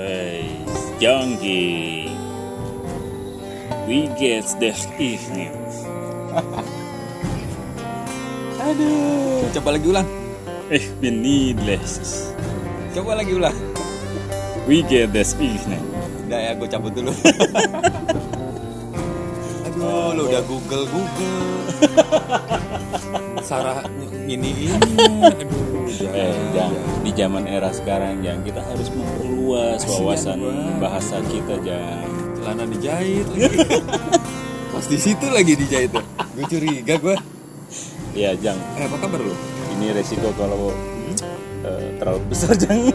Hey, Junkie. We get this evening. Aduh, coba lagi ulang. Ich bin needless. Coba lagi ulang. We get this evening. Udah ya, gue cabut dulu. Aduh, lu udah Google Google. Sarah ini ini. Aduh, jangan. Eh, Jang, di zaman era sekarang, Jang, kita harus memperluas wawasan bahasa kita, Jang. Celana dijahit lagi. Pas di situ lagi dijahit tuh. Gue curiga gue. Ya, Jang, Eh, apa kabar lu? ini resiko kalau eh, terlalu besar, Jang.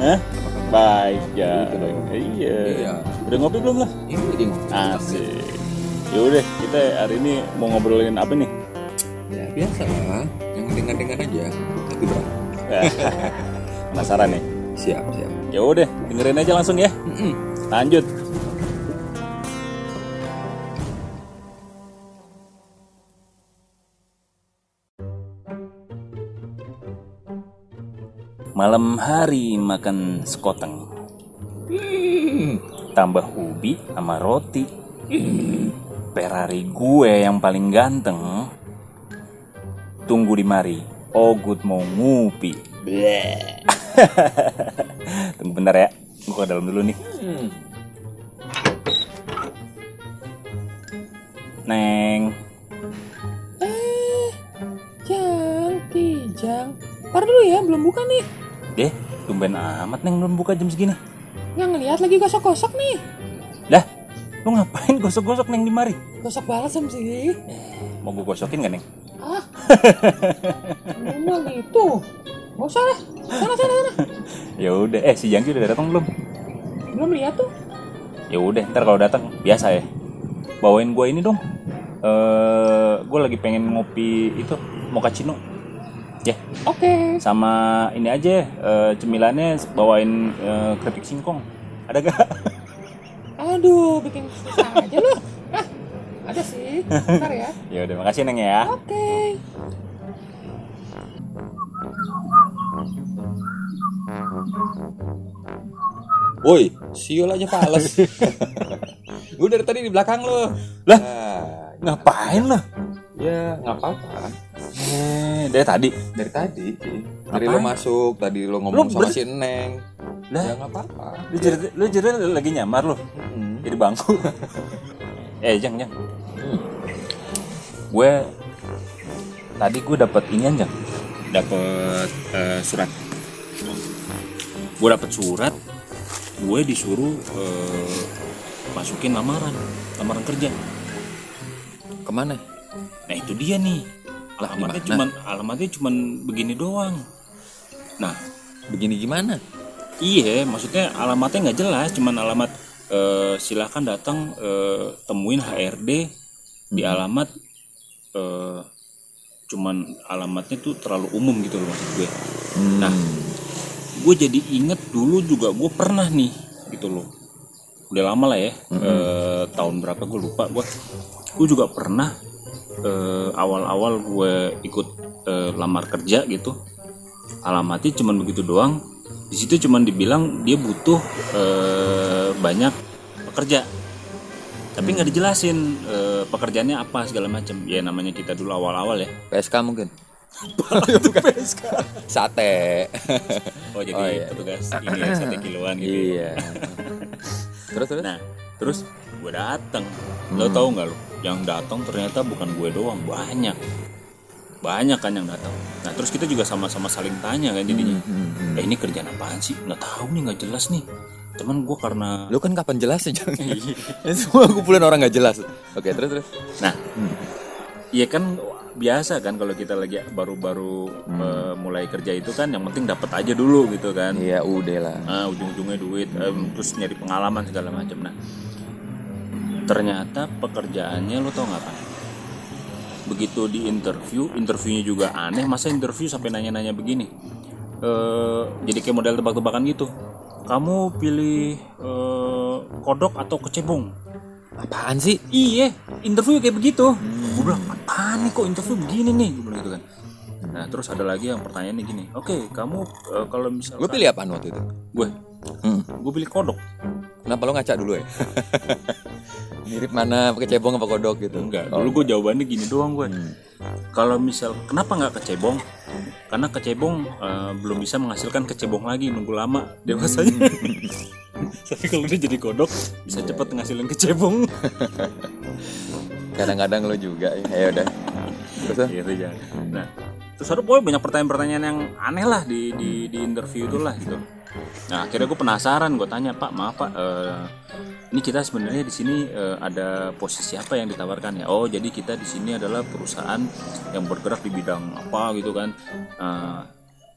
Hah? Baik, Jang. Dong. Iya. Iya. Udah ngopi belum lah? Ini lagi ngopi. Asik. Yaudah, kita hari ini mau ngobrolin apa nih? Biasa lah. Yang dengar-dengar aja. Tapi berat. Penasaran nih? Siap, siap. Ya udah, dengerin aja langsung ya. Mm-mm. Lanjut. Malam hari makan sekoteng. Tambah ubi sama roti. Ferrari gue yang paling ganteng. Tunggu di mari. Ogut mau ngupi. Tunggu bentar ya. Gue ke dalam dulu nih. Hmm. Neng. Jang, Kijang. Ntar dulu ya, belum buka nih. Deh, tumben amat Neng belum buka jam segini. Nggak ngeliat lagi gosok-gosok nih. Lah, lu ngapain gosok-gosok Neng di mari? Gosok balsam sih. Mau gue gosokin gak Neng? Memang gitu. Gak usah lah. Sana, sana, sana. Ya udah, eh si Jangki udah datang belum? Belum lihat tuh. Ya udah, ntar kalau datang biasa ya. Bawain gue ini dong. Eh, gue lagi pengen ngopi itu mochaccino. Ya, Oke. sama ini aja eh, cemilannya bawain eh, keripik singkong. Ada gak? Aduh, bikin susah aja lu. Ah, ada sih. Ntar ya. ya udah, makasih Neng ya. Oke. Woi, siul aja fales. Gue dari tadi di belakang lo. Lah? Nah, Ngapain lo? ya nggak apa-apa. Eh, dari tadi. Dari tadi, sih. dari lo Ngapain? masuk, tadi lo ngomong Lo sama si Neng. Lah, Ya nggak apa-apa. lu jadi lu jadi lagi nyamar lo Hmm. di bangku. eh, Jang, Jang. Hmm. Gue tadi gue dapat inian jang dapat eh, surat. Gue dapat surat gue disuruh eh, masukin lamaran lamaran kerja. Ke mana? nah itu dia nih. Lah, alamatnya cuman alamatnya cuman begini doang. Nah Begini gimana? iya maksudnya alamatnya nggak jelas cuman alamat eh, silahkan datang eh, temuin HRD di alamat eh, cuman alamatnya tuh terlalu umum gitu loh maksud gue Nah, gue jadi inget dulu juga gue pernah nih gitu loh. Udah lama lah ya, eh, tahun berapa gue lupa gue. Gue juga pernah eh, awal-awal gue ikut eh, lamar kerja gitu. Alamatnya cuman begitu doang. Di situ cuman dibilang dia butuh eh, banyak pekerja. Tapi nggak dijelasin eh, pekerjaannya apa segala macam. Ya namanya kita dulu awal-awal ya. PSK mungkin. Sate. Oh jadi Oh, iya. petugas ini ya, satu kiloan gitu. iya. terus terus? Nah, terus gue datang. Lo tau nggak lo? Yang datang ternyata bukan gue doang, banyak. Banyak kan yang datang. Nah, terus kita juga sama-sama saling tanya kan jadinya. Hmm, Eh ini kerjaan apaan sih? Nggak tahu nih, nggak jelas nih. Cuman gue karena Lu kan kapan jelasnya jangan. Semua kumpulan orang nggak jelas. Oke terus terus. Nah, iya kan biasa kan kalau kita lagi baru-baru eh, mulai kerja itu kan yang penting dapat aja dulu gitu kan. Iya udah lah. Ah, ujung-ujungnya duit em, terus nyari pengalaman segala macam nah ternyata pekerjaannya lo tau nggak apa begitu di interview interviewnya juga aneh masa interview sampai nanya-nanya begini Eh, jadi kayak model tebak-tebakan gitu kamu pilih eh, kodok atau kecebong Apaan sih? iya interview kayak begitu gue bilang apaan nih kok interview begini nih gue bilang gitu kan nah terus ada lagi yang pertanyaannya gini oke kamu eh, kalau Lu misalkan pilih apaan waktu itu? gue Hmm. gue pilih kodok Kenapa lo ngaca dulu ya? Mirip mana pakai cebong apa kodok gitu? enggak Oh. dulu gue jawabannya gini doang gue kalau misal kenapa nggak kecebong karena kecebong eh, belum bisa menghasilkan kecebong lagi nunggu lama dewasanya tapi kalau dia jadi kodok bisa cepat ngasilin kecebong Kadang-kadang lo juga ya. Ya udah. Terus ah? gitu ya nah terus ada pokoknya banyak pertanyaan-pertanyaan yang aneh lah di di, di interview itu lah gitu. Nah akhirnya gue penasaran gue tanya pak maaf pak eh, ini kita sebenarnya di sini eh, ada posisi apa yang ditawarkan ya? Oh jadi kita di sini adalah perusahaan yang bergerak di bidang apa gitu kan. Eh,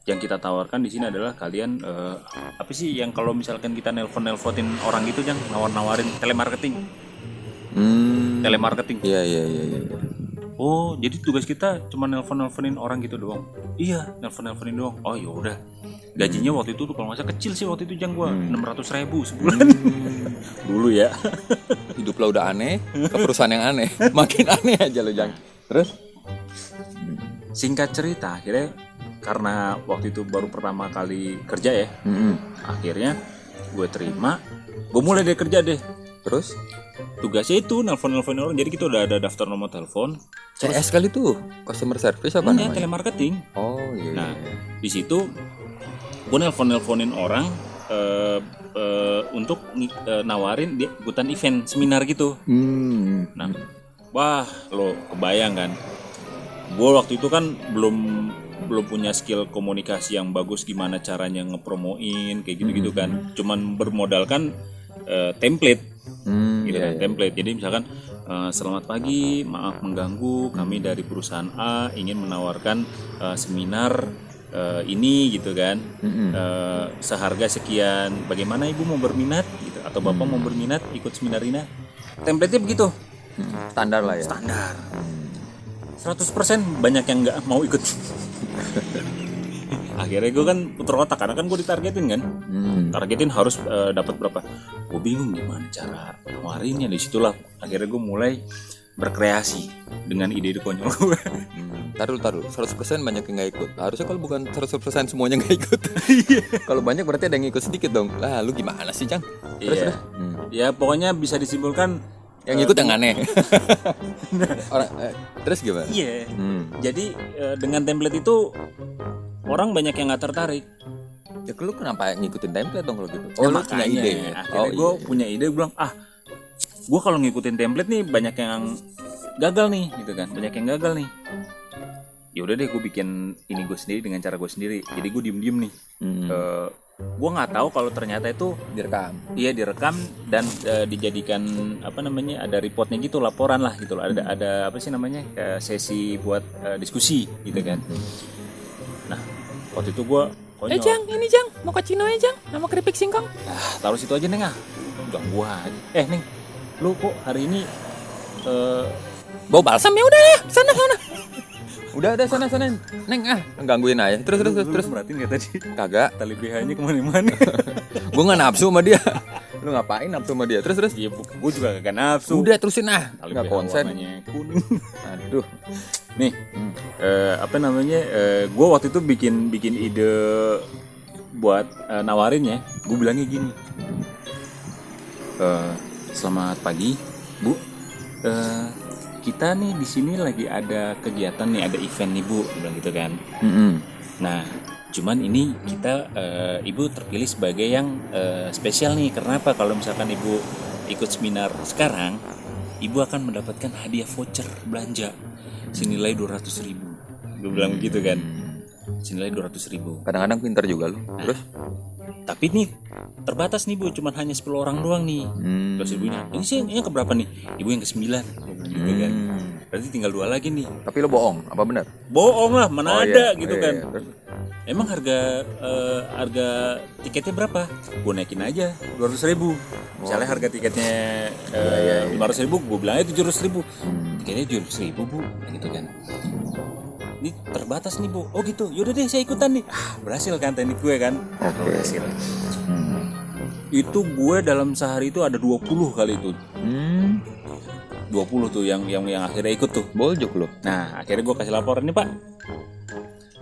yang kita tawarkan di sini adalah kalian eh, apa sih yang kalau misalkan kita nelpon nelponin orang gitu yang nawar nawarin telemarketing? Hmm. telemarketing. Iya iya iya iya. Oh, jadi tugas kita cuma nelpon-nelponin orang gitu doang. Iya, nelpon-nelponin doang. Oh, ya udah. Gajinya waktu itu tuh kalau nggak salah kecil sih waktu itu jang gua enam ratus ribu sebulan. Dulu ya. Hidup lo udah aneh, ke perusahaan yang aneh. Makin aneh aja lo Jang. Terus? Singkat cerita, akhirnya karena waktu itu baru pertama kali kerja ya, Mm-mm. akhirnya gue terima. Gue mulai deh kerja deh. Terus? Tugasnya itu nelpon-nelponin orang. Jadi kita udah ada daftar nomor telepon. CS kali tuh, customer service apa namanya? telemarketing. Oh iya. Nah, iya. di situ gue nelpon nelponin orang eh, eh, untuk eh, nawarin dia ikutan event seminar gitu. Hmm. Nah, wah lo kebayang kan? Gue waktu itu kan belum belum punya skill komunikasi yang bagus gimana caranya ngepromoin kayak gitu-gitu kan. Cuman bermodalkan eh, template Hmm, gitu iya, kan, iya. template. Jadi misalkan eh, selamat pagi, maaf mengganggu, kami dari perusahaan A ingin menawarkan eh, seminar eh, ini gitu kan, Mm-mm. Eh, seharga sekian. Bagaimana ibu mau berminat gitu atau bapak mau berminat ikut seminar ini? Template-nya begitu, Hmm, Standar lah ya. standar. 100% banyak yang nggak mau ikut. Akhirnya gue kan puter otak karena kan gue ditargetin kan Hmm. targetin harus eh, dapat berapa gue bingung gimana cara nawarinnya di situlah akhirnya gue mulai berkreasi dengan ide-ide konyol gue Hmm. Taruh taruh 100% banyak yang nggak ikut. Harusnya kalau bukan 100% semuanya nggak ikut. kalau banyak berarti ada yang ikut sedikit dong. Lah lu gimana sih, Cang? Terus Iya. terus. Hmm. ya pokoknya bisa disimpulkan Yang ikut yang aneh. Orang eh, terus gimana? iya Hmm. jadi eh, dengan template itu orang banyak yang nggak tertarik Ya lu kenapa ngikutin template dong kalau gitu? Ya, Oh, lu punya ide. akhirnya Oh, gue iya. punya ide gue bilang ah gue kalau ngikutin template nih banyak yang gagal nih gitu kan banyak yang gagal nih ya udah deh gue bikin ini gue sendiri dengan cara gue sendiri jadi gue diem diem nih Hmm. gue nggak tahu kalau ternyata itu direkam. Iya direkam dan eh, dijadikan apa namanya ada reportnya gitu laporan lah gitu loh. ada ada apa sih namanya kayak sesi buat eh, diskusi gitu kan nah waktu itu gua Eh konyol Jang, ini Jang, mau ke Cino ya Jang, nama keripik singkong. ah, taruh situ aja neng ah ganggu aja eh neng lu kok hari ini eh Bau balsam. Sam ya udah ya, sana sana. Udah udah sana sana. Neng ah, gangguin aja. Terus terus terus. terus. merhatiin nggak tadi Kagak. tali BH nya ke mana-mana Gue nggak nafsu sama dia. Lu ngapain nafsu sama dia? Terus terus. iya gue juga kagak nafsu Udah terusin ah. Nggak konsen. kuning Aduh. Nih, eh, apa namanya? gue waktu itu bikin bikin ide buat eh, nawarin ya. Gue bilangnya gini. Eh, selamat pagi, Bu. Eh, kita nih di sini lagi ada kegiatan nih, ada event nih, Bu. Bilang gitu kan. Mm-mm. Nah, cuman ini kita eh, Ibu terpilih sebagai yang eh, spesial nih. Karena apa? Kalau misalkan Ibu ikut seminar sekarang, Ibu akan mendapatkan hadiah voucher belanja senilai 200.000 ribu. Gue bilang begitu kan. Senilai 200.000 ribu. Kadang-kadang pintar juga lu. Terus? Tapi nih terbatas nih Bu, cuman hanya 10 orang doang nih. Hmm. 200.000 ribunya. Ini sih yang keberapa nih? Ibu yang ke-9. Gitu kan. Hmm. Berarti tinggal dua lagi nih. Tapi lu bohong, apa benar? Bohong lah, mana Oh, ada iya. gitu Iya, kan. iya. Terus? Emang harga eh, harga tiketnya berapa? Gue naikin aja 200 ribu. Misalnya Oh. harga tiketnya Iya, eh, 500 ribu, gue bilangnya 700 ribu. Tiketnya 700 ribu bu, gitu kan. Ini terbatas nih bu. Oh gitu. Yaudah deh saya ikutan nih. Ah, berhasil kan teknik gue kan. Oke. Berhasil. Hmm. Itu gue dalam sehari itu ada 20 kali itu. Hmm. 20 tuh yang yang yang akhirnya ikut tuh. Boljuk lu. Nah, akhirnya gue kasih laporan nih pak.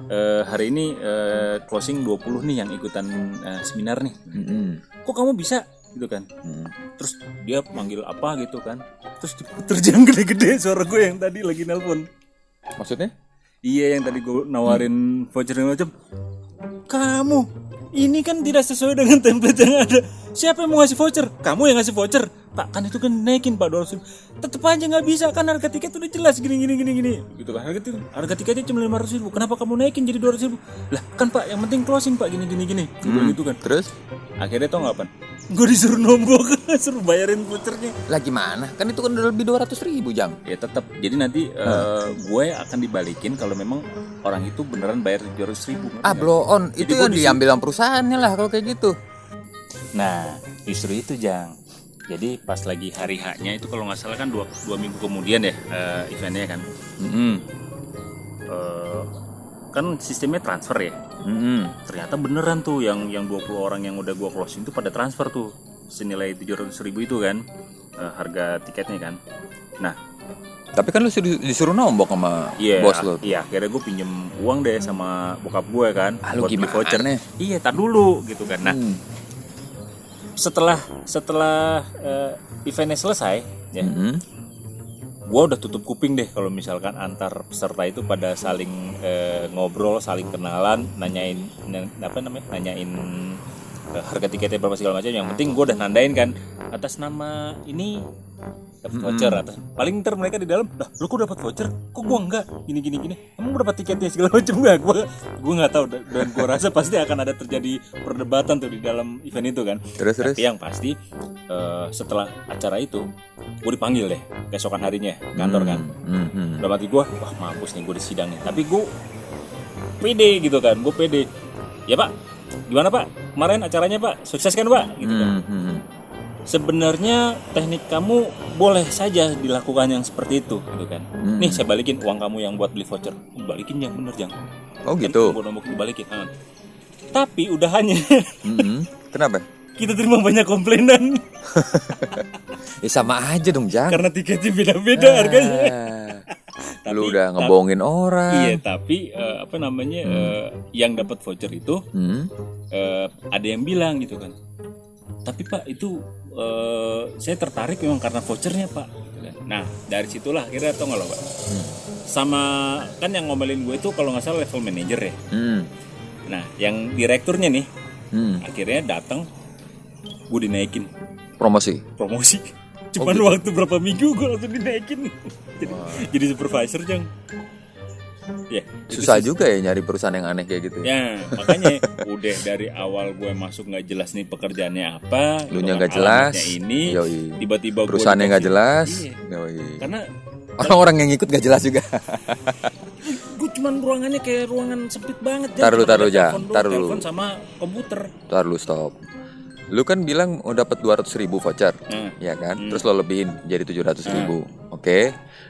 eh, hari ini eh, closing 20 nih yang ikutan eh, seminar nih Mm-mm. kok kamu bisa gitu kan Mm. terus dia manggil apa gitu kan terus jam gede-gede suara gue yang tadi lagi nelpon Maksudnya? Iya yang tadi gue nawarin voucher yang macam. Kamu ini kan tidak sesuai dengan template yang ada. Siapa yang mau ngasih voucher? Kamu yang ngasih voucher pak kan itu kan naikin pak 200 ribu. Tetep aja nggak bisa kan harga tiket udah jelas gini gini gini gini. Gitu kan harga tiket harga tiketnya cuma 500 ribu. Kenapa kamu naikin jadi 200 ribu? Lah kan pak yang penting closing pak gini gini gini. Gue bilang gitu kan. Terus? akhirnya tau nggak apa gue disuruh nombok suruh bayarin vouchernya Lah gimana? Kan itu kan udah lebih 200 ribu jam. ya tetap jadi nanti eh, gue akan dibalikin kalau memang orang itu beneran bayar tujuh ratus ribu. Ah blow on, itu gua yang diambil sama perusahaannya lah kalau kayak gitu. nah justru itu jang jadi pas lagi hari haknya itu kalau nggak salah kan dua, dua minggu kemudian ya eh, eventnya kan Mm-mm. Eh, kan sistemnya transfer ya Mm-mm. ternyata beneran tuh yang yang 20 orang yang udah gua closing tuh pada transfer tuh senilai tujuh ratus ribu itu kan eh, harga tiketnya kan nah Tapi kan lu disuruh, disuruh nombok sama Iya, bos lu. iya. Akhirnya gue pinjem uang deh sama bokap gue kan, Ah, lu buat beli gimana? voucher. Iya, tar dulu gitu kan. Nah, Hmm. Setelah setelah eh, eventnya selesai, ya, Mm-mm. gue udah tutup kuping deh kalau misalkan antar peserta itu pada saling eh, ngobrol, saling kenalan, nanyain nan- apa namanya, nanyain eh, harga tiketnya berapa segala macam. Yang penting gue udah nandain kan atas nama ini dapat voucher atas paling ntar mereka di dalam dah lu kok dapat voucher? Kok gua enggak? Gini gini gini. Emang gua dapat tiketnya segala macam enggak? Gua gua nggak tahu dan gua rasa pasti akan ada terjadi perdebatan tuh di dalam event itu kan. Terus terus. tapi yang pasti eh, setelah acara itu gue dipanggil deh keesokan harinya kantor kan. Hmm, hmm. udah mati gue wah mampus nih gue disidang nih. Tapi gue pede gitu kan gue pede. Ya pak. Gimana pak? Kemarin acaranya pak sukses kan pak? Gitu kan. Hmm, hmm. Sebenarnya teknik kamu boleh saja dilakukan yang seperti itu gitu kan Hmm. nih saya balikin uang kamu yang buat beli voucher balikin yang bener jang Oh gitu. gue nombok dibalikin ah. tapi udahannya Hmm. Kenapa? kita terima banyak komplainan Ya sama aja dong, Jang. karena tiketnya beda-beda harganya Ah, Lu udah ngebohongin orang. iya tapi eh, apa namanya eh, yang dapat voucher itu Hmm. eh, ada yang bilang gitu kan tapi pak itu eh, saya tertarik memang karena vouchernya pak. Gitu nah dari situlah akhirnya tau nggak lo pak? Sama kan yang ngomelin gue itu kalau nggak salah level manager ya. Hmm. nah yang direkturnya nih Hmm. akhirnya datang gue dinaikin. Promosi. promosi. Cuman waktu berapa minggu gue langsung dinaikin. Jadi, jadi supervisor jang ya Susah juga ya nyari perusahaan yang aneh kayak gitu. Ya, makanya udah dari awal gue masuk nggak jelas nih pekerjaannya apa, Lu nya nggak jelas. ini, tiba-tiba Perusahaannya nggak jelas. Iya. Yoi. Karena Orang-orang yang ikut gak jelas juga. gue cuman ruangannya kayak ruangan sempit banget. Jan. Tar dulu, Cuma tar ada dulu, Jan. telepon doang, Tar dulu. telepon sama komputer. Ntar lu stop. Lu kan bilang mau dapat 200 ribu voucher, Nah, ya kan? Terus lo lebihin jadi 700 ribu, oke?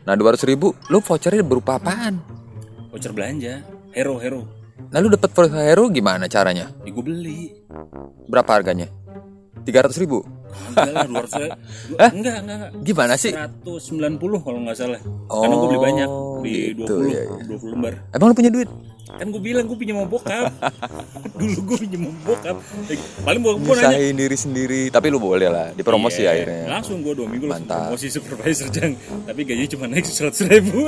Nah 200 ribu, lu vouchernya berupa apaan? Voucher belanja, hero hero, Nah lu dapat voucher hero gimana caranya? ya gue beli. Berapa harganya? 300 ribu? Enggak lah, 200 Enggak, enggak, enggak. Gimana sih? 190 kalau nggak salah. Karena gue beli Oh, banyak, beli gitu, 20, ya, ya. 20 lembar. Emang lu punya duit? Kan gue bilang gue pinjam sama bokap. Dulu gue pinjam sama bokap. Paling bokap gue nanya, diri sendiri, tapi lu boleh lah, dipromosi Iya, akhirnya. Langsung gue dua minggu langsung promosi supervisor jang. Tapi gajinya cuma naik seratus ribu.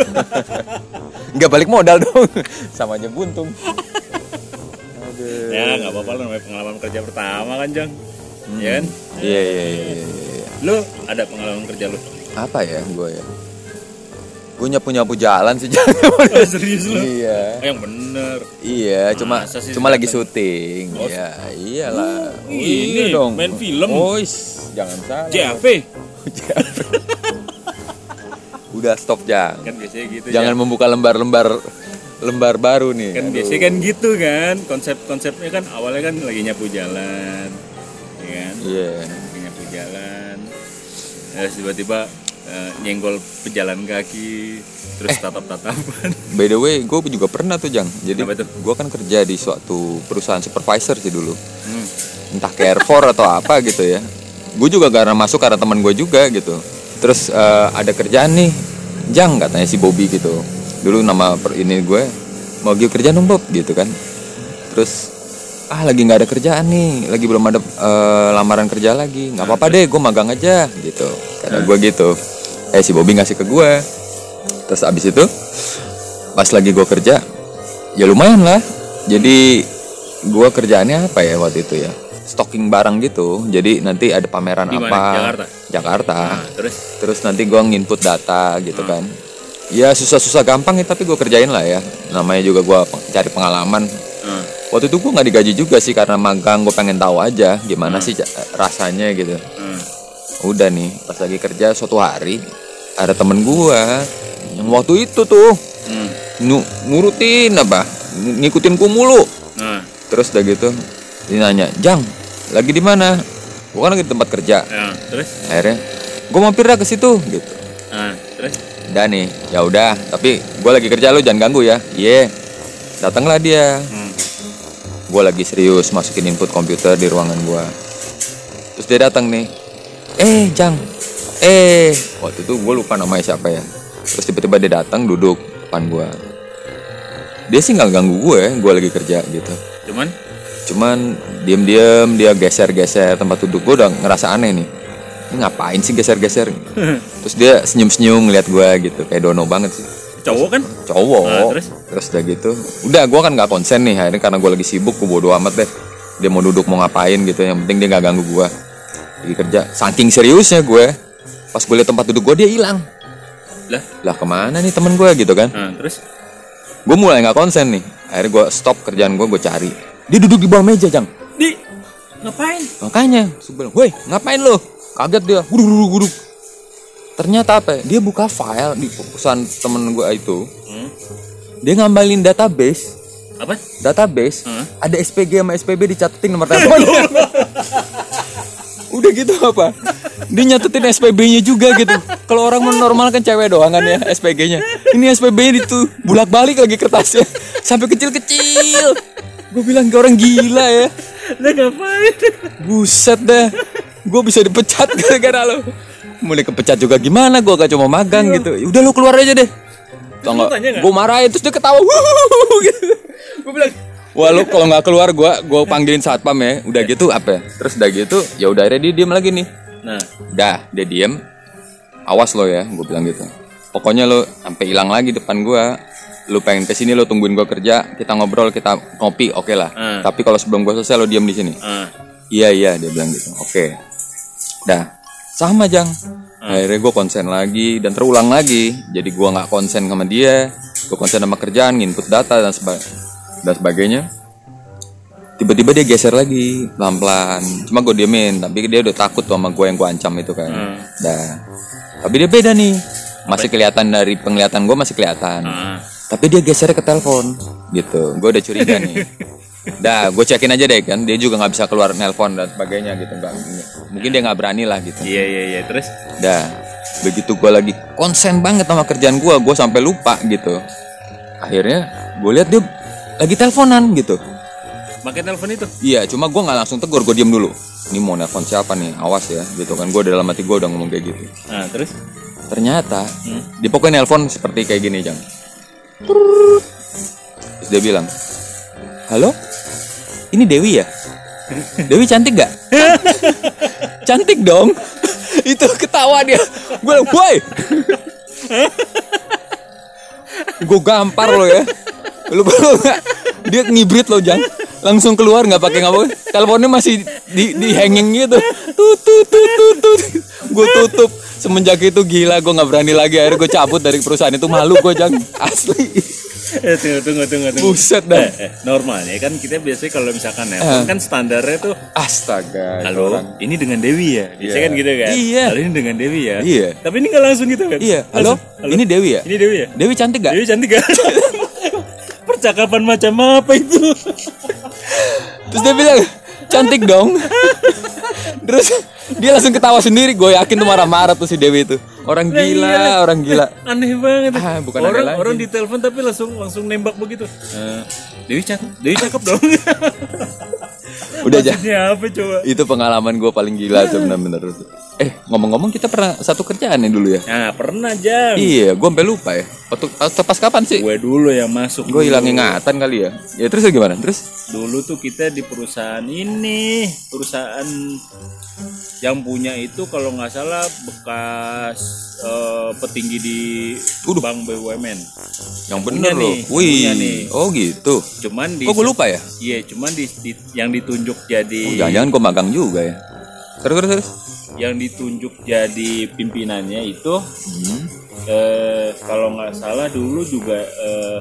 Nggak balik modal dong, sama aja buntung. Ya nggak apa-apa lah namanya pengalaman kerja pertama kan jang. Ya kan? Iya iya iya. iya, iya. Lu ada pengalaman kerja lu? Apa ya gue ya? Gue nyapu nyapu jalan sih jangan. Oh, serius lu? iya. Oh, yang bener. Iya, cuma Masa sih cuma lagi syuting. Oh. Iya, iyalah. Oh, ini main film. Ois, jangan salah. JAV Udah stop Jang. kan biasanya gitu. Jangan Jang. membuka lembar-lembar lembar baru nih. kan Aduh. biasanya kan gitu kan konsep-konsepnya kan awalnya kan lagi nyapu jalan ya kan Iya. lagi nyapu jalan terus tiba-tiba eh, nyenggol pejalan kaki terus Eh. tatap-tatapan By the way, gue juga pernah tuh Jang. Jadi gue kan kerja di suatu perusahaan supervisor sih dulu. hmm. Entah Carrefour atau apa gitu ya. Gue juga karena masuk karena teman gue juga gitu. Terus eh, ada kerjaan nih, Jang katanya si Bobby gitu. Dulu nama per ini gue mau gue kerja dong Bob gitu kan terus ah lagi nggak ada kerjaan nih. Lagi belum ada eh, lamaran kerja lagi. Nggak apa-apa deh gue magang aja gitu. Kata gue gitu. Eh si Bobby ngasih ke gue terus abis itu pas lagi gue kerja ya lumayan lah. Jadi gue kerjaannya apa ya waktu itu ya? Stocking barang gitu. Jadi nanti ada pameran Di mana? apa? Jakarta? Jakarta. Nah, terus? Terus nanti gue nginput data gitu kan. Ya susah-susah gampang ya tapi gue kerjain lah ya. Namanya juga gue cari pengalaman. Nah, waktu itu gue nggak digaji juga sih karena magang gue pengen tahu aja gimana sih ca- rasanya gitu. Nah, udah nih pas lagi kerja suatu hari ada temen gue yang waktu itu tuh hmm, nu nurutin apa ng- ngikutin ku mulu. Nah, terus udah gitu dia nanya jang lagi di mana? Gue kan lagi di tempat kerja. Ya, terus? Akhirnya gue mampir dah ke situ gitu. Nah, terus? Udah nih ya udah tapi gue lagi kerja lu jangan ganggu ya. Iya datanglah dia. Hmm, gue lagi serius masukin input komputer di ruangan gue terus dia datang nih. Eh jang. Eh. Waktu itu gue lupa namanya siapa ya. Terus tiba-tiba dia datang duduk depan gue dia sih nggak ganggu gue gue lagi kerja gitu. Cuman? Cuman diem-diem dia geser-geser tempat duduk gue udah ngerasa aneh nih. Ini ngapain sih geser-geser? Terus dia senyum-senyum ngeliat gue gitu kayak dono banget sih cowok kan? Cowok. Nah, terus? terus udah gitu. Udah gue kan nggak konsen nih akhirnya karena gue lagi sibuk gue bodo amat deh. Dia mau duduk mau ngapain gitu yang penting dia nggak ganggu gue lagi kerja. Saking seriusnya gue pas gue liat tempat duduk gue dia hilang. Lah? Lah ke mana nih temen gue gitu kan? Nah, terus? Gue mulai nggak konsen nih. Akhirnya gue stop kerjaan gue gue cari. Dia duduk di bawah meja jang. Di ngapain? Makanya gue bilang woi ngapain lo kaget dia. Guruk guruk ternyata apa ya? dia buka file di perusahaan temen gue itu. Hmm, dia ngambilin database. Apa? Database Hmm. ada SPG sama SPB dicatetin nomor telepon udah gitu apa? Dia nyatetin SPB-nya juga gitu. Kalau orang normal kan cewek doang kan ya SPG-nya ini SPB-nya itu bulak balik lagi kertasnya. Sampai kecil-kecil. Gue bilang ke orang gila ya. Lah ngapain? Buset dah. Gue bisa dipecat gara-gara lo mulai kepecat juga gimana gue gak cuma magang gitu? Ya udah lo keluar aja deh. Tau lu nggak? Gue marahin terus dia ketawa gitu. Gue bilang Wah lu kalau nggak keluar gue gue panggilin satpam ya. Udah gitu apa ya? terus udah gitu ya udah akhirnya dia diem lagi nih. Nah. Udah dia diem. Awas lo ya gue bilang gitu. Pokoknya lo sampai hilang lagi depan gue lu pengen ke sini lo tungguin gue kerja kita ngobrol kita ngopi oke lah. Hmm. tapi kalau sebelum gue selesai lo diem di sini. Ah, Iya iya dia bilang gitu. Oke. Dah sama jang. Akhirnya gue konsen lagi dan terulang lagi. Jadi gua nggak konsen sama dia. Gue konsen sama kerjaan, input data dan seba- dan sebagainya. Tiba-tiba dia geser lagi pelan-pelan. Cuma gue diemin. Tapi dia udah takut tuh sama gue yang gue ancam itu kan. Hmm. Dah. Tapi dia beda nih. Masih kelihatan dari penglihatan gue masih kelihatan. ah. Tapi dia geser ke telepon gitu. Gue udah curiga nih. Dah, gue cekin aja deh kan. Dia juga nggak bisa keluar nelpon dan sebagainya gitu. Nggak, mungkin dia nggak berani lah gitu. iya iya iya terus Dah, begitu gue lagi konsen banget sama kerjaan gue, gue sampai lupa gitu. Akhirnya gue lihat dia lagi teleponan gitu. pakai telepon itu Iya, cuma gue nggak langsung tegur, gue diem dulu. Ini mau nelpon siapa nih? Awas ya, gitu kan. Gue dalam hati gue udah ngomong kayak gitu. nah terus Ternyata Hmm. di pokoknya nelpon seperti kayak gini jang. Terus dia bilang, halo, ini Dewi ya? Dewi cantik gak? cantik dong. Itu ketawa dia. Gue bilang. Gue gampar lo ya. Lu lu nggak? Dia ngibrit lo jang. Langsung keluar nggak pakai ngapa? Teleponnya masih di di hanging gitu. Tut tut tut tut. tut. Gue tutup. Semenjak itu gila gue nggak berani lagi. Akhirnya gue cabut dari perusahaan itu malu gue jang. Asli. Eh, tunggu tunggu tunggu tunggu Buset dah. eh, eh, normalnya kan kita biasanya kalau misalkan nelpon kan standarnya tuh Astaga. halo orang. ini dengan Dewi ya biasanya Iya. kan gitu kan Iya. halo ini dengan Dewi ya Iya. tapi ini nggak langsung gitu kan Iya. Halo. Langsung, Ini Dewi ya? ini Dewi ya Dewi cantik gak? Dewi cantik gak percakapan macam apa itu Terus dia bilang cantik dong. Terus dia langsung ketawa sendiri. Gue yakin tuh marah-marah tuh si Dewi itu. Orang Lah gila, iya. orang gila. aneh banget Ah, bukan orang aneh lagi. orang ditelepon tapi langsung langsung nembak begitu Eh, Dewi cakep Dewi cakep dong Udah aja. apa coba Itu pengalaman gue paling gila tuh bener-bener. Eh ngomong-ngomong kita pernah satu kerjaan nih dulu ya. nah pernah jam Iya, gue sampai lupa ya. Waktu pas kapan sih? gue dulu yang masuk Gue hilang ingatan kali ya. Ya terus gimana? Terus? dulu tuh kita di perusahaan ini perusahaan yang punya itu kalau nggak salah bekas eh, petinggi di bank BUMN Yang bener loh. nih. Wih. Oh gitu. cuman di Kok gue lupa ya? iya cuman di, di- yang ditunjuk jadi Oh, jangan-jangan gue magang juga ya. Terus terus terus. yang ditunjuk jadi pimpinannya itu Hmm. eh, kalau nggak salah dulu juga eh,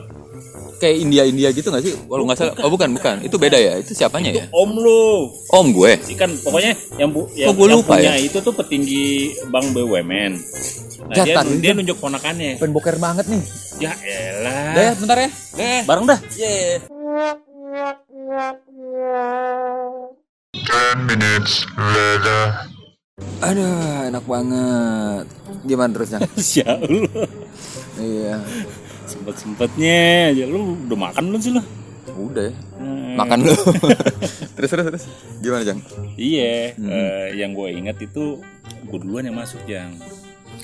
Kayak India India gitu gak sih? Kalau nggak salah. Oh bukan bukan. Itu beda ya. Itu siapanya ya? om lu Om gue. ikan pokoknya yang bu yang, gua yang lupa punya ya? itu tuh petinggi bank BUMN nah dia, Jatan. dia nunjuk ponakannya Pengen boker banget nih. ya elah Dah ya, bentar ya. Deh. bareng dah Yeah. 10 minutes later. Aduh, enak banget. Gimana terusnya? Insya Allah iya. sempet sempetnya aja lu udah makan belum sih lu Udah. ya. Hmm. Makan lu. terus terus terus. Gimana, Jang? iya Hmm. eh, yang gue ingat itu gue duluan yang masuk yang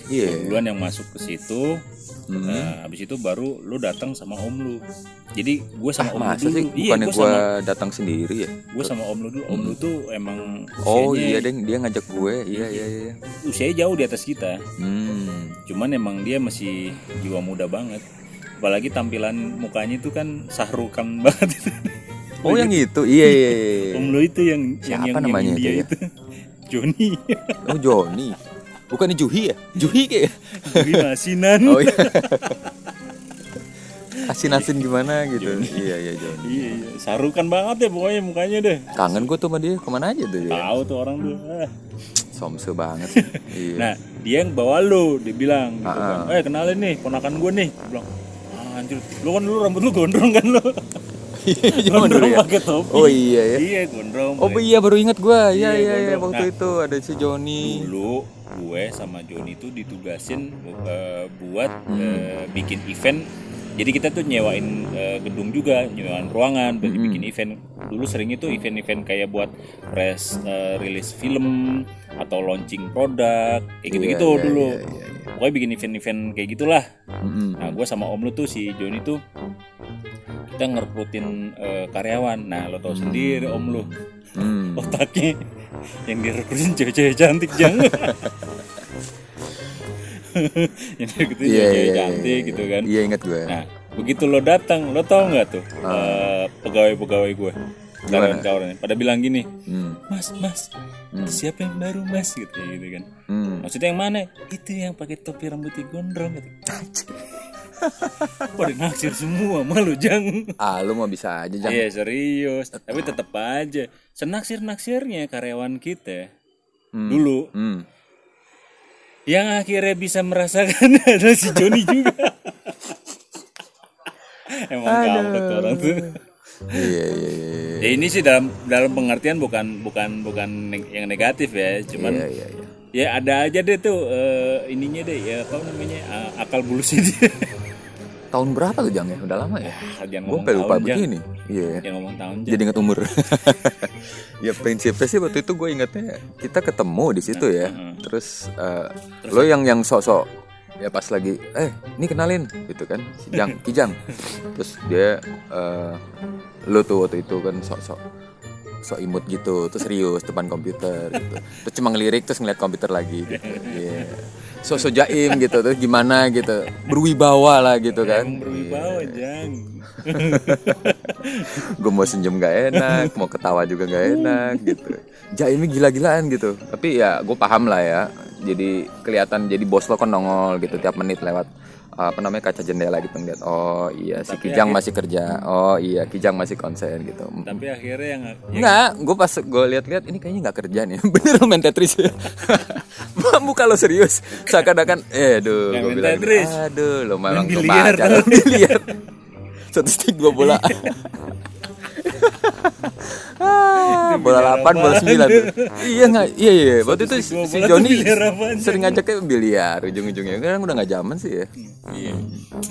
Iya. duluan yang masuk ke situ Hmm. Nah, habis itu baru lu datang sama om lu. Jadi gue sama om lu Ah, Masa dulu. sih? Iya, gue sama datang sendiri ya? gue sama om lu dulu. Om lu tuh emang Oh iya deng, dia ngajak gue. Iya iya iya. usianya jauh di atas kita. Hmm. Cuman emang dia masih jiwa muda banget. Apalagi tampilan mukanya itu kan sahrukan banget. Oh yang itu, iya iya. iya. om lu itu yang yang Siapa yang, namanya yang itu India ya? itu. Joni. Oh Joni. Bukan Juhi ya? Juhi kayak. Joni asinan. Oh iya. Asin-asin gimana gitu. Iya iya Joni. Iya, iya. Sarukan banget ya pokoknya mukanya deh. Kangen gue tuh sama dia. Ke mana aja tuh dia? Tahu tuh orang tuh. Ah. Somse banget sih. Iya. Nah, dia yang bawa lu, dia bilang gitu Ah, kan. Eh, kenalin nih, ponakan gue nih. Gua bilang, ah, anjir, lu kan dulu rambut lu gondrong kan lu. Zaman dulu ya. pakai topi. Oh iya ya. Iya, gondrong. Oh iya baru ingat gue. Iya Iya, iya iya gondrong. waktu Nah. itu ada si Joni. Dulu gue sama Joni tuh ditugasin eh, buat Hmm. eh, bikin event. Jadi kita tuh nyewain eh, gedung juga, nyewain ruangan, buat Hmm. bikin event. Dulu sering itu event-event kayak buat press eh, rilis film atau launching produk, kayak gitu-gitu Iya, iya, dulu. iya, iya, iya. Pokoknya bikin event-event kayak gitulah. Mm-mm. Nah, gue sama om lu tuh si Joni tuh kita ngerekrutin eh, karyawan. Nah, lo tau sendiri om lu Hmm. otaknya yang direkrutin cewek-cewek cantik jangan. yang direkrutin Iya cewek-cewek iya cantik iya, gitu iya. kan. Iya ingat gue. Nah, begitu lo datang, lo tau nggak tuh Ah. eh, pegawai-pegawai gue, karyawan-karyawan pada bilang gini, Hmm. Mas, Mas, itu siapa yang baru Mas gitu, gitu kan. Hmm. Maksudnya yang mana? Itu yang pakai topi rambutnya gondrong gitu. Pada naksir semua malu jang. Ah lu mau bisa aja jangan. Iya serius. Tapi tetap aja senaksir naksirnya karyawan kita dulu Hmm. yang akhirnya bisa merasakan ada si Joni juga. Emang kampret orang tuh. Iya iya iya. Ya ini sih dalam dalam pengertian bukan bukan bukan yang negatif ya, cuman Iya iya iya. ya ada aja deh tuh eh, ininya deh ya apa namanya ah, akal bulusnya dia. Tahun berapa tuh Jang ya? Udah lama ya? Jangan Gue sampai lupa Jang. begini. Iya. Jangan ngomong tahun Jang. Jadi ingat umur. ya prinsipnya sih waktu itu gue ingetnya kita ketemu di situ ya. Terus, eh, lo yang yang sok-sok ya pas lagi eh ini kenalin gitu kan si Jang Kijang terus dia eh, lo tuh waktu itu kan sok-sok sok imut gitu terus serius depan komputer gitu terus cuma ngelirik terus ngeliat komputer lagi gitu Iya. Sok-sok jaim gitu terus gimana gitu. Berwibawa lah gitu kan. Emang berwibawa Jang. gue mau senyum gak enak mau ketawa juga gak enak gitu. Jaimnya gila-gilaan gitu. Tapi ya gue paham lah ya. Jadi kelihatan jadi bos lo kan nongol gitu tiap menit lewat apa namanya kaca jendela gitu ngeliat oh iya si Kijang masih kerja oh iya Kijang masih konsen gitu Tapi akhirnya yang, Enggak, gue pas gue lihat-lihat ini kayaknya nggak kerja nih. Bener main Tetris ya. Muka lo serius. Seakan-akan, eh aduh, Nggak gue bilang, Tetris. aduh, lo biliar. biliar. biliar. Satu stick dua bola. Ah, bola 8, bola 9 tuh. Iya nggak? Iya iya. Waktu itu si, Joni sering ngajaknya biliar ujung-ujungnya. Kan udah nggak zaman sih ya. iya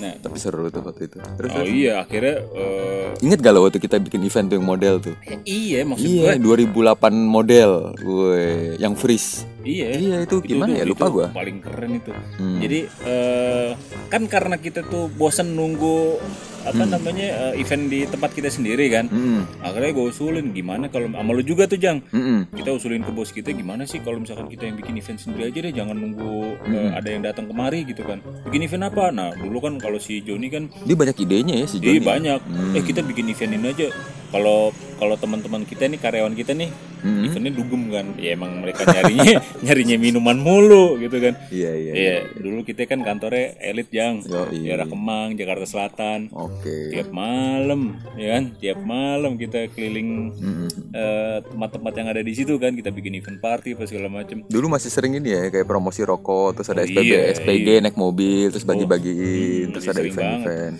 nah Tapi seru tuh waktu itu. Terus oh iya akhirnya eh, inget gak lo waktu kita bikin event tuh yang model tuh? ya iya maksud Iya, gue 2008 model. Woi, yang freeze. Iya Iya, itu gimana ya? Lupa itu gua. paling keren itu Hmm. jadi eh, kan karena kita tuh bosen nunggu apa namanya eh, event di tempat kita sendiri kan Hmm. akhirnya gue usulin gimana kalau sama lu juga tuh jang Mm-mm. kita usulin ke bos kita gimana sih kalau misalkan kita yang bikin event sendiri aja deh jangan nunggu eh, ada yang datang kemari gitu kan bikin event apa nah dulu kan kalau si Joni kan Dia banyak idenya ya si Iya Joni. banyak. Eh kita bikin event ini aja. Kalau kalau teman-teman kita nih karyawan kita nih Hmm. eventnya dugem kan. Ya emang mereka nyarinya nyarinya minuman mulu gitu kan. Iya, iya. Iya, dulu kita kan kantornya elit jang. Yoi. Daerah Kemang, Jakarta Selatan. Oke. Tiap malam, ya kan? Tiap malam kita keliling Mm-mm. eh, tempat-tempat yang ada di situ kan. Kita bikin event party apa segala macem. Dulu masih sering ini ya kayak promosi rokok, terus ada Oh, SPB, iya, SPG naik mobil, terus bagi-bagiin, hmm, terus ada event-event.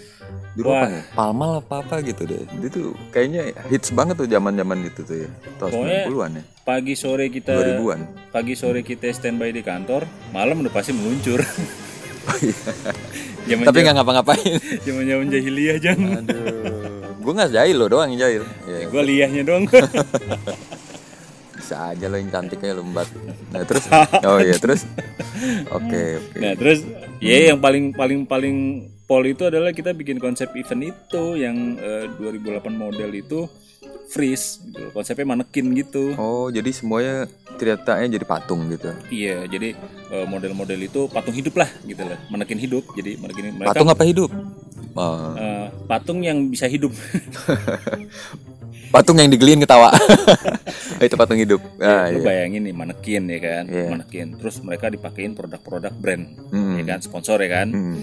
Dulu Wah. apa ya? Palmal apa apa gitu deh. Itu kayaknya hits banget tuh zaman-zaman itu tuh ya. Tahun Pokoknya- 90-an ya. Pagi sore kita 2000-an. pagi sore kita standby di kantor, malam udah pasti meluncur. Zaman Tapi nggak ngapa-ngapain. zaman zaman jahiliyah jang. Aduh. Gue nggak jahil loh doang yang jahil. Ya, Gue liahnya dong. bisa aja lo yang cantiknya lembat. Nah terus, oh iya terus, oke oke. nah terus ya yang paling paling paling pol itu adalah kita bikin konsep event itu yang eh, 2008 model itu freeze gitu. Konsepnya manekin gitu. Oh jadi semuanya ceritanya jadi patung gitu. Iya, jadi eh, model-model itu patung hidup lah gitu lah. Manekin hidup. Jadi manekin mereka Patung apa hidup? Oh, eh, patung yang bisa hidup. patung yang digeliin ketawa. itu patung hidup. Ah, Lu iya. bayangin nih manekin ya kan, Iya. manekin. Terus mereka dipakein produk-produk brand, Hmm. ya kan, sponsor ya kan. Hmm.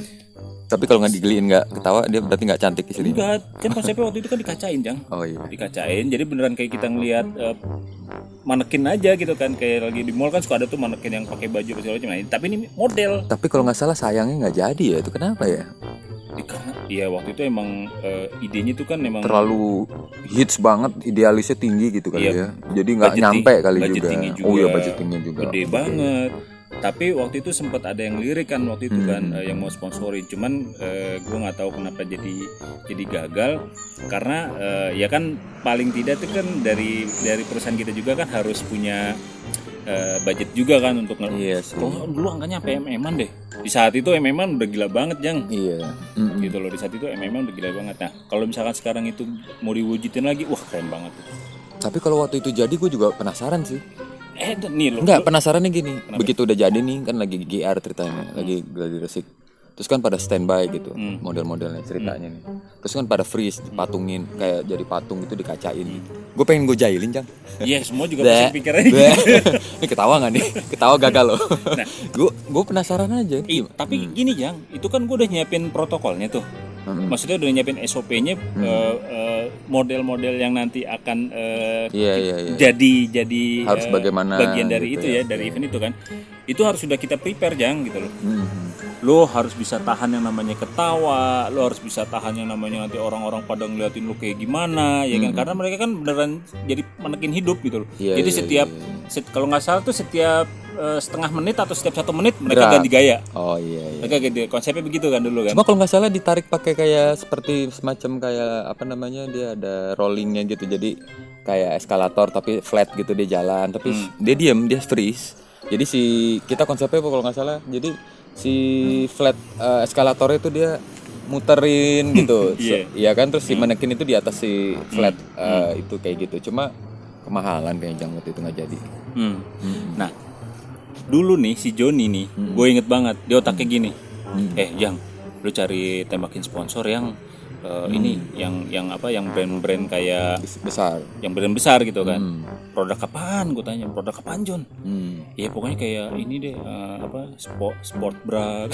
Tapi kalau nggak digeliin nggak ketawa dia berarti nggak cantik istrinya. Enggak, kan konsepnya waktu itu kan dikacain, Jang. Oh iya. Dikacain, jadi beneran kayak kita ngelihat eh, manekin aja gitu kan, kayak lagi di mall kan suka ada tuh manekin yang pakai baju segala macam. Nah, tapi ini model. Tapi kalau nggak salah sayangnya nggak jadi ya itu kenapa ya? Ya, karena iya waktu itu emang eh, idenya tuh kan emang Terlalu hits banget, idealisnya tinggi gitu kali Iya. ya. Jadi nggak Budget nyampe kali budget juga. tinggi Oh iya juga. budgetingnya juga. gede banget. Tapi waktu itu sempat ada yang lirik kan waktu itu kan Hmm. eh, yang mau sponsorin. Cuman eh, gue nggak tahu kenapa jadi jadi gagal karena eh, ya kan paling tidak tuh kan dari dari perusahaan kita juga kan harus punya budget juga kan untuk Iya. Kalau dulu angkanya apa MM-an deh. Di saat itu MM-an udah gila banget, Jang. Iya. Mm-mm. Gitu loh, di saat itu MM-an udah gila banget. Nah, kalau misalkan sekarang itu mau diwujudin lagi, wah keren banget. Tapi kalau waktu itu jadi gue juga penasaran sih. Eh, nih lo. Enggak, penasarannya gini. Begitu udah jadi nih kan lagi GR ceritanya, lagi lagi resik. Terus kan pada standby gitu, Hmm. model-modelnya ceritanya nih. Terus kan pada freeze, dipatungin kayak jadi patung itu dikacain. Gue pengen gue jahilin, Jang. Iya, semua juga pasti pikirannya gitu. Ini ketawa gak nih? Ketawa gagal loh. Gue gue penasaran aja. Ih, tapi gini Jang, itu kan gue udah nyiapin protokolnya tuh. Mm-mm. Maksudnya udah nyiapin SOP-nya Hmm. eh, eh, model-model yang nanti akan eh, Iya iya iya. jadi jadi Harus eh, bagaimana bagian dari gitu itu ya. ya, dari event itu kan. Itu harus sudah kita prepare Jang gitu loh. Mhm. Lo harus bisa tahan yang namanya ketawa, lo harus bisa tahan yang namanya nanti orang-orang pada ngeliatin lo kayak gimana, ya kan? Karena mereka kan beneran jadi manekin hidup gitu loh. Hmm. Iya, jadi iya, setiap iya, set- kalau nggak salah tuh setiap eh, setengah menit atau setiap satu menit mereka Gerak. ganti gaya. Oh iya iya. Mereka ganti konsepnya begitu kan dulu kan. Cuma kalau nggak salah ditarik pakai kayak seperti semacam kayak apa namanya dia ada rollingnya gitu jadi kayak eskalator tapi flat gitu dia jalan tapi Hmm. dia diem dia freeze. Jadi si kita konsepnya kalau nggak salah jadi si flat eh, eskalator itu dia muterin gitu. Iya. So- Iya kan terus si manekin itu di atas si flat Hmm. eh, itu kayak gitu. Cuma kemahalan kayaknya Jang waktu itu nggak jadi. Hmm. Nah, dulu nih si Joni nih, gue inget banget dia otaknya gini. Eh, Jang, lu cari tembakin sponsor yang eh, ini, yang yang apa, yang brand-brand kayak Bes- Besar. yang brand besar gitu kan. Hmm. Produk apaan? Gue tanya, produk apaan John? Hmm. Ya pokoknya kayak ini deh eh, apa sport sport bra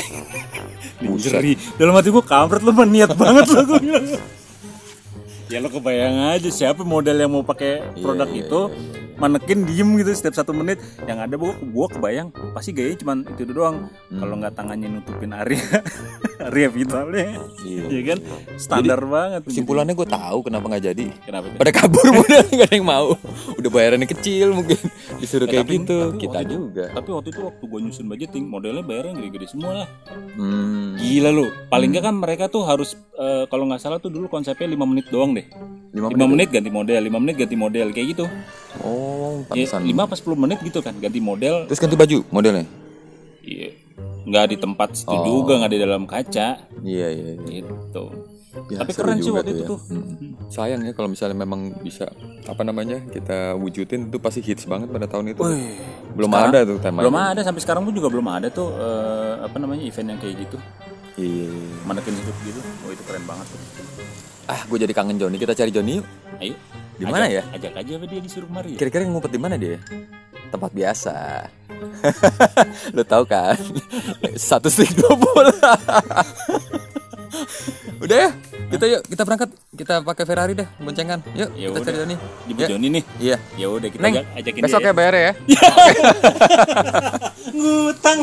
lingerie. Dalam hati gue kampret lu niat banget lo gue. Ya lo kebayang aja siapa model yang mau pakai produk iya, itu manekin diem gitu setiap satu menit yang ada gua gua kebayang pasti gayanya cuman itu doang kalau nggak tangannya nutupin area area vitalnya Iya. ya kan standar banget Kesimpulannya gue tahu kenapa nggak jadi. kenapa? Pada kabur modal nggak ada yang mau. Udah bayarannya kecil mungkin disuruh Eh, kayak tapi- gitu. tapi Kita itu- juga. tapi waktu itu waktu gue nyusun budgeting modelnya bayarnya gede-gede semua lah Hmm, gila lu paling nggak kan mereka tuh harus eh, kalau nggak salah tuh dulu konsepnya 5 menit doang deh lima 5 menit ganti model 5 menit ganti model kayak gitu Oh, ya, pantesan. 5 apa 10 menit gitu kan ganti model Terus ganti baju modelnya. Iya. nggak di tempat situ Oh. juga nggak di dalam kaca Iya iya. iya. gitu Ya, tapi keren sih juga waktu itu ya. tuh Hmm. Sayang ya kalau misalnya memang bisa apa namanya kita wujudin itu pasti hits banget pada tahun itu. belum sekarang- ada tuh temanya. belum ada sampai sekarang pun juga belum ada tuh eh, apa namanya event yang kayak gitu Iya. manekin hidup gitu oh itu keren banget tuh Ah, gue jadi kangen Joni. Kita cari Joni yuk. ayo Di mana ya? ajak aja apa dia disuruh kemari ya? Kira-kira ngumpet di mana dia? Tempat biasa. Lo tau kan? Satu stick dua bola. Udah ya, kita yuk, kita berangkat. Kita pakai Ferrari deh, boncengan. Yuk, Ya kita udah. cari Joni. jemput Ya. Joni nih Iya. ya udah kita Neng, ajak, ajakin besok dia ya bayar ya. ngutang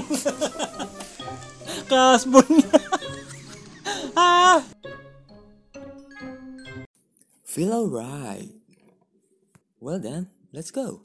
kasbon ah Feel alright. Well then, let's go.